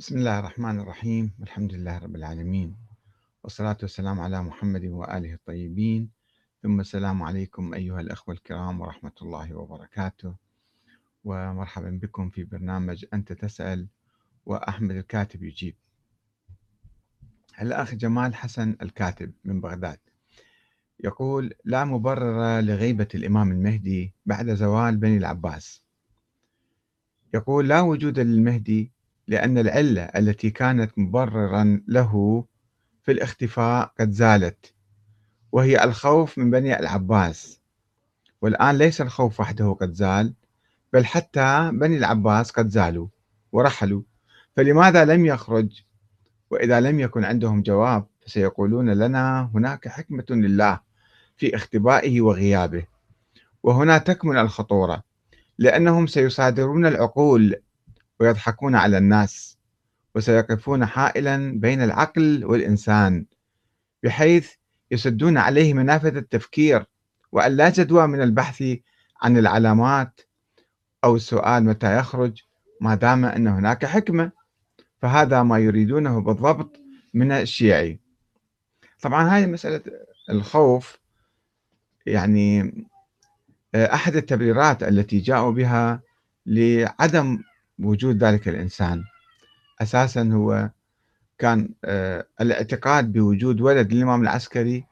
بسم الله الرحمن الرحيم والحمد لله رب العالمين والصلاة والسلام على محمد وآله الطيبين ثم السلام عليكم أيها الأخوة الكرام ورحمة الله وبركاته. ومرحبا بكم في برنامج أنت تسأل وأحمد الكاتب يجيب. الأخ جمال حسن الكاتب من بغداد يقول لا مبرر لغيبة الإمام المهدي بعد زوال بني العباس. يقول لا وجود للمهدي لأن العلة التي كانت مبررا له في الاختفاء قد زالت وهي الخوف من بني العباس. والآن ليس الخوف وحده قد زال بل حتى بني العباس قد زالوا ورحلوا. فلماذا لم يخرج؟ وإذا لم يكن عندهم جواب فسيقولون لنا هناك حكمة لله في اختبائه وغيابه. وهنا تكمن الخطورة لأنهم سيصادرون العقول ويضحكون على الناس وسيقفون حائلا بين العقل والإنسان بحيث يسدون عليه منافذ التفكير وأن لا جدوى من البحث عن العلامات أو السؤال متى يخرج ما دام أن هناك حكمة. فهذا ما يريدونه بالضبط من الشيعي. طبعا هذه مسألة الخوف يعني أحد التبريرات التي جاءوا بها لعدم وجود ذلك الإنسان. أساسا هو كان آه، الاعتقاد بوجود ولد للإمام العسكري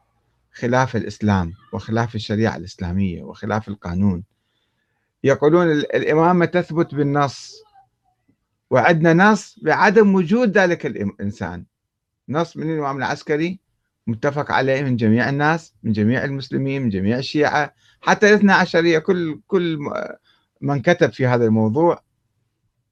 خلاف الإسلام وخلاف الشريعة الإسلامية وخلاف القانون. يقولون الإمامة تثبت بالنص وعندنا نص بعدم وجود ذلك الإنسان نص من الإمام العسكري متفق عليه من جميع الناس من جميع المسلمين من جميع الشيعة حتى الاثنى عشرية كل كل من كتب في هذا الموضوع.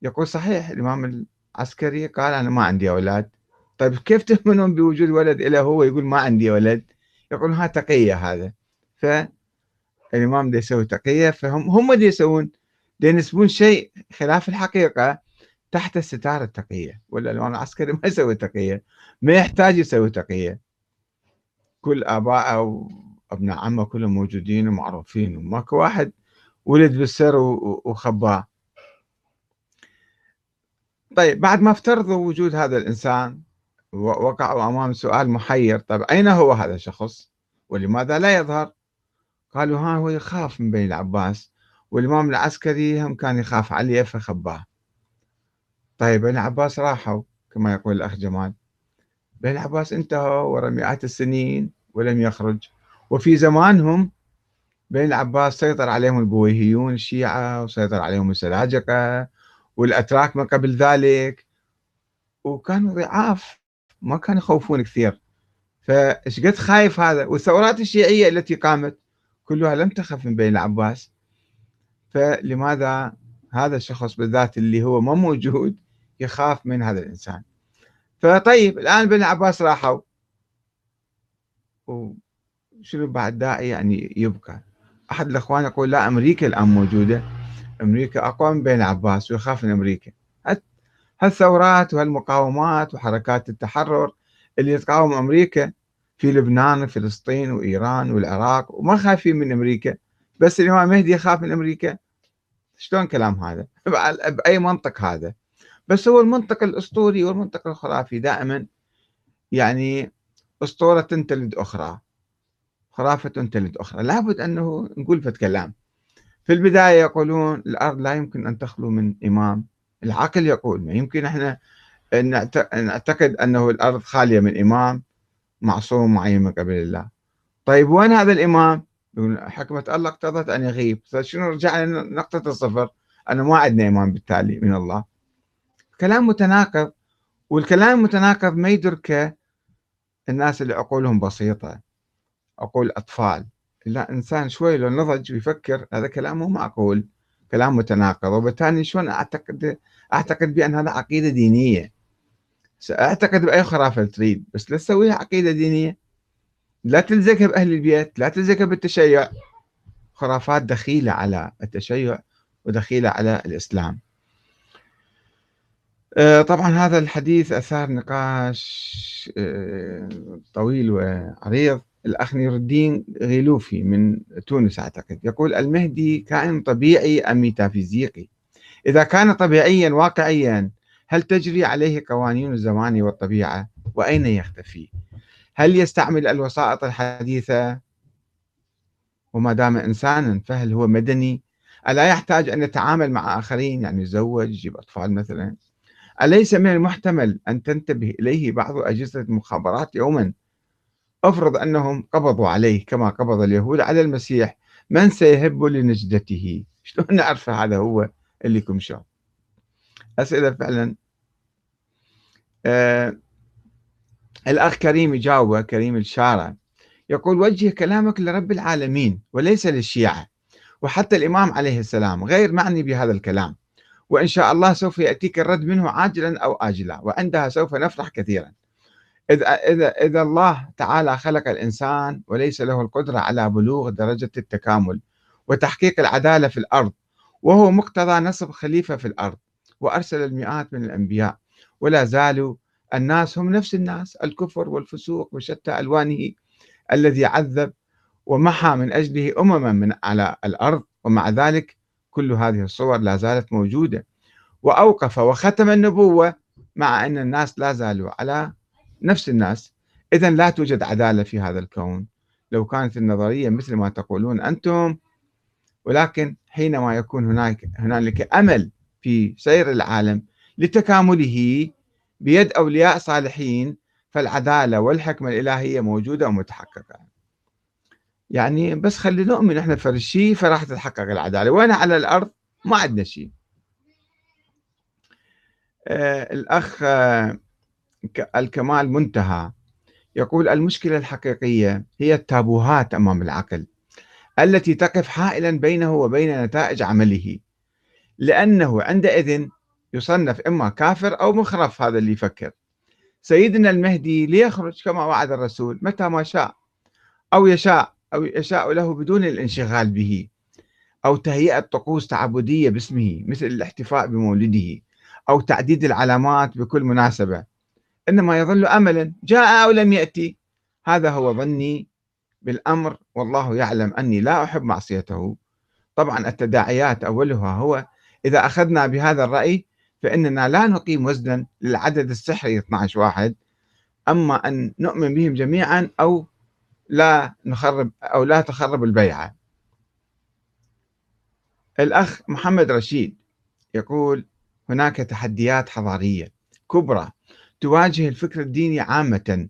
يقول صحيح الإمام العسكري قال أنا ما عندي أولاد. طيب كيف تؤمنون بوجود ولد إلى هو يقول ما عندي ولد؟ يقول ها تقية هذا. فالإمام دي يسوي تقية فهم هم دي يسوون دي ينسبون شيء خلاف الحقيقة تحت الستار التقية. ولا الإمام العسكري ما يسوي تقية ما يحتاج يسوي تقية. كل آباءه وأبناء عمه كلهم موجودين ومعروفين وماكو واحد ولد بالسر وخباه طيب بعد ما افترضوا وجود هذا الإنسان وقعوا أمام سؤال محير طيب أين هو هذا الشخص؟ ولماذا لا يظهر؟ قالوا ها هو يخاف من بني العباس والإمام العسكري هم كان يخاف عليه فخباه. طيب بني العباس راحوا كما يقول الأخ جمال. بني العباس انتهوا ورا مئات السنين ولم يخرج. وفي زمانهم بني العباس سيطر عليهم البويهيون الشيعة وسيطر عليهم السلاجقة والأتراك ما قبل ذلك وكانوا ضعاف ما كانوا يخوفون كثير. فإيش قد خايف هذا؟ والثورات الشيعية التي قامت كلها لم تخف من بين العباس. فلماذا هذا الشخص بالذات اللي هو ما موجود يخاف من هذا الإنسان؟ فطيب الآن بني العباس راحوا. وشنو بعد داعي يعني يبقى؟ أحد الأخوان يقول لا أمريكا الآن موجودة. أمريكا أقوى من بين العباس ويخاف من أمريكا. هالثورات وهالمقاومات وحركات التحرر اللي تقاوم أمريكا في لبنان وفلسطين وإيران والعراق وما خايفين من أمريكا بس الإمام مهدي يخاف من أمريكا. شلون كلام هذا؟ بأي منطق هذا؟ بس هو المنطق الأسطوري والمنطق الخرافي دائما يعني أسطورة تلد أخرى خرافة تلد أخرى. لابد أنه نقول فت كلام في البداية يقولون الأرض لا يمكن أن تخلو من إمام. العقل يقول ما يمكن إحنا نعتقد أنه الأرض خالية من إمام معصوم معين من قبل الله. طيب وين هذا الإمام؟ حكمة الله اقتضت أن يغيب. فشنو رجعنا نقطة الصفر؟ أنا ما عندنا إمام بالتالي من الله. كلام متناقض والكلام المتناقض ما يدركه الناس اللي عقولهم بسيطة. عقول أطفال. لا إنسان شوي لو نضج ويفكر هذا كلام مو معقول كلام متناقض. وبالتالي شلون أعتقد أعتقد بأن هذا عقيدة دينية. سأعتقد بأي خرافة تريد بس لا تسويها عقيدة دينية. لا تلزقها بأهل البيت لا تلزقها بالتشيع. خرافات دخيلة على التشيع ودخيلة على الإسلام. آه، طبعا هذا الحديث أثار نقاش آه، طويل وعريض. الأخ نير الدين غيلوفي من تونس أعتقد يقول المهدي كائن طبيعي أم ميتافيزيقي؟ إذا كان طبيعيا واقعيا هل تجري عليه قوانين الزمان والطبيعة؟ وأين يختفي؟ هل يستعمل الوسائط الحديثة؟ وما دام إنسانا فهل هو مدني؟ ألا يحتاج أن يتعامل مع آخرين يعني يتزوج يجيب أطفال مثلا؟ أليس من المحتمل أن تنتبه إليه بعض أجهزة المخابرات يوما؟ افرض أنهم قبضوا عليه كما قبض اليهود على المسيح من سيهب لنجدته؟ شلون نعرف هذا هو اللي كمشى أسئلة فعلا. آه الأخ كريم يجاوب كريم الشارع يقول وجه كلامك لرب العالمين وليس للشيعة وحتى الإمام عليه السلام غير معني بهذا الكلام وإن شاء الله سوف يأتيك الرد منه عاجلا أو آجلا وعندها سوف نفرح كثيرا. إذا, إذا, إذا الله تعالى خلق الإنسان وليس له القدرة على بلوغ درجة التكامل وتحقيق العدالة في الأرض وهو مقتضى نصب خليفة في الأرض وأرسل المئات من الأنبياء ولا زالوا الناس هم نفس الناس الكفر والفسوق وشتى ألوانه الذي عذب ومحى من أجله أمما من على الأرض ومع ذلك كل هذه الصور لا زالت موجودة. وأوقف وختم النبوة مع أن الناس لا زالوا على نفس الناس. إذا لا توجد عدالة في هذا الكون. لو كانت النظرية مثل ما تقولون أنتم ولكن حينما يكون هناك هنالك أمل في سير العالم لتكامله بيد أولياء صالحين فالعدالة والحكمة الإلهية موجودة ومتحققة. يعني بس خلي نؤمن إحنا في فراح تتحقق العدالة. وأنا على الأرض ما عندنا شيء. آه الأخ آه الكمال منتهى. يقول المشكلة الحقيقية هي التابوهات أمام العقل التي تقف حائلا بينه وبين نتائج عمله لأنه عندئذ يصنف إما كافر أو مخرف هذا اللي يفكر. سيدنا المهدي ليخرج كما وعد الرسول متى ما شاء أو يشاء أو يشاء له بدون الانشغال به أو تهيئة طقوس تعبدية باسمه مثل الاحتفاء بمولده أو تعديد العلامات بكل مناسبة. إنما يظل أملا جاء أو لم يأتي. هذا هو ظني بالأمر والله يعلم أني لا أحب معصيته. طبعا التداعيات أولها هو إذا أخذنا بهذا الرأي فإننا لا نقيم وزنا للعدد السحري 12 واحد. أما أن نؤمن بهم جميعا أو لا نخرب أو لا تخرب البيعة. الأخ محمد رشيد يقول هناك تحديات حضارية كبرى. تواجه الفكر الديني عامة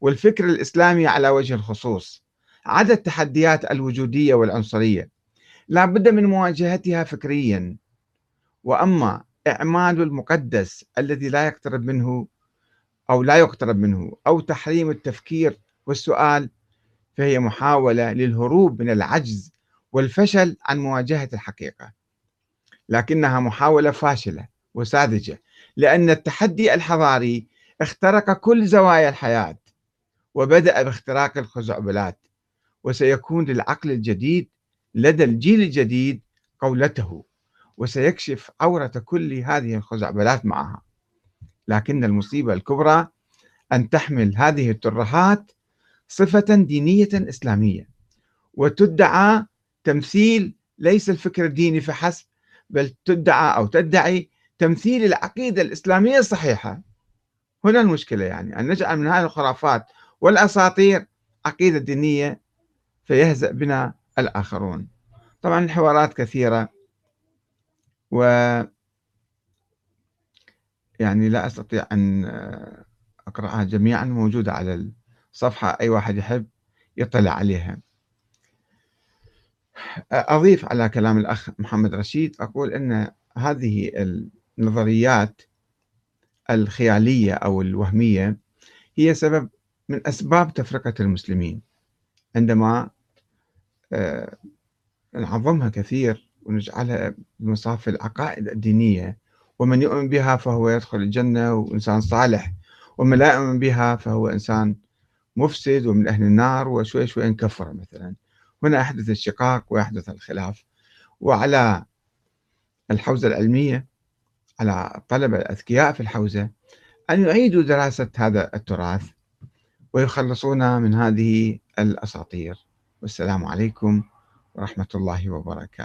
والفكر الإسلامي على وجه الخصوص عدا التحديات الوجودية والعنصرية. لا بد من مواجهتها فكريا. وأما إعمال المقدس الذي لا يقترب منه أو لا يقترب منه أو تحريم التفكير والسؤال فهي محاولة للهروب من العجز والفشل عن مواجهة الحقيقة. لكنها محاولة فاشلة وساذجة لأن التحدي الحضاري اخترق كل زوايا الحياة وبدأ باختراق الخزعبلات وسيكون للعقل الجديد لدى الجيل الجديد قولته وسيكشف عورة كل هذه الخزعبلات معها. لكن المصيبة الكبرى أن تحمل هذه الترهات صفة دينية إسلامية وتدعى تمثيل ليس الفكر الديني فحسب بل تدعى أو تدعي تمثيل العقيدة الإسلامية الصحيحة هنا المشكلة يعني أن نجعل من هذه الخرافات والأساطير عقيدة دينية فيهزأ بنا الآخرون. طبعا الحوارات كثيرة و يعني لا أستطيع أن أقرأها جميعا موجودة على الصفحة أي واحد يحب يطلع عليها. أضيف على كلام الأخ محمد رشيد أقول أن هذه النظريات الخيالية أو الوهمية هي سبب من أسباب تفرقة المسلمين. عندما آه، نعظمها كثير ونجعلها بمصاف العقائد الدينية ومن يؤمن بها فهو يدخل الجنة وإنسان صالح ومن لا يؤمن بها فهو إنسان مفسد ومن أهل النار وشوي شوي انكفر مثلا. هنا يحدث الشقاق ويحدث الخلاف. وعلى الحوزة العلمية على الطلبة الأذكياء في الحوزة أن يعيدوا دراسة هذا التراث ويخلصونا من هذه الأساطير. والسلام عليكم ورحمة الله وبركاته.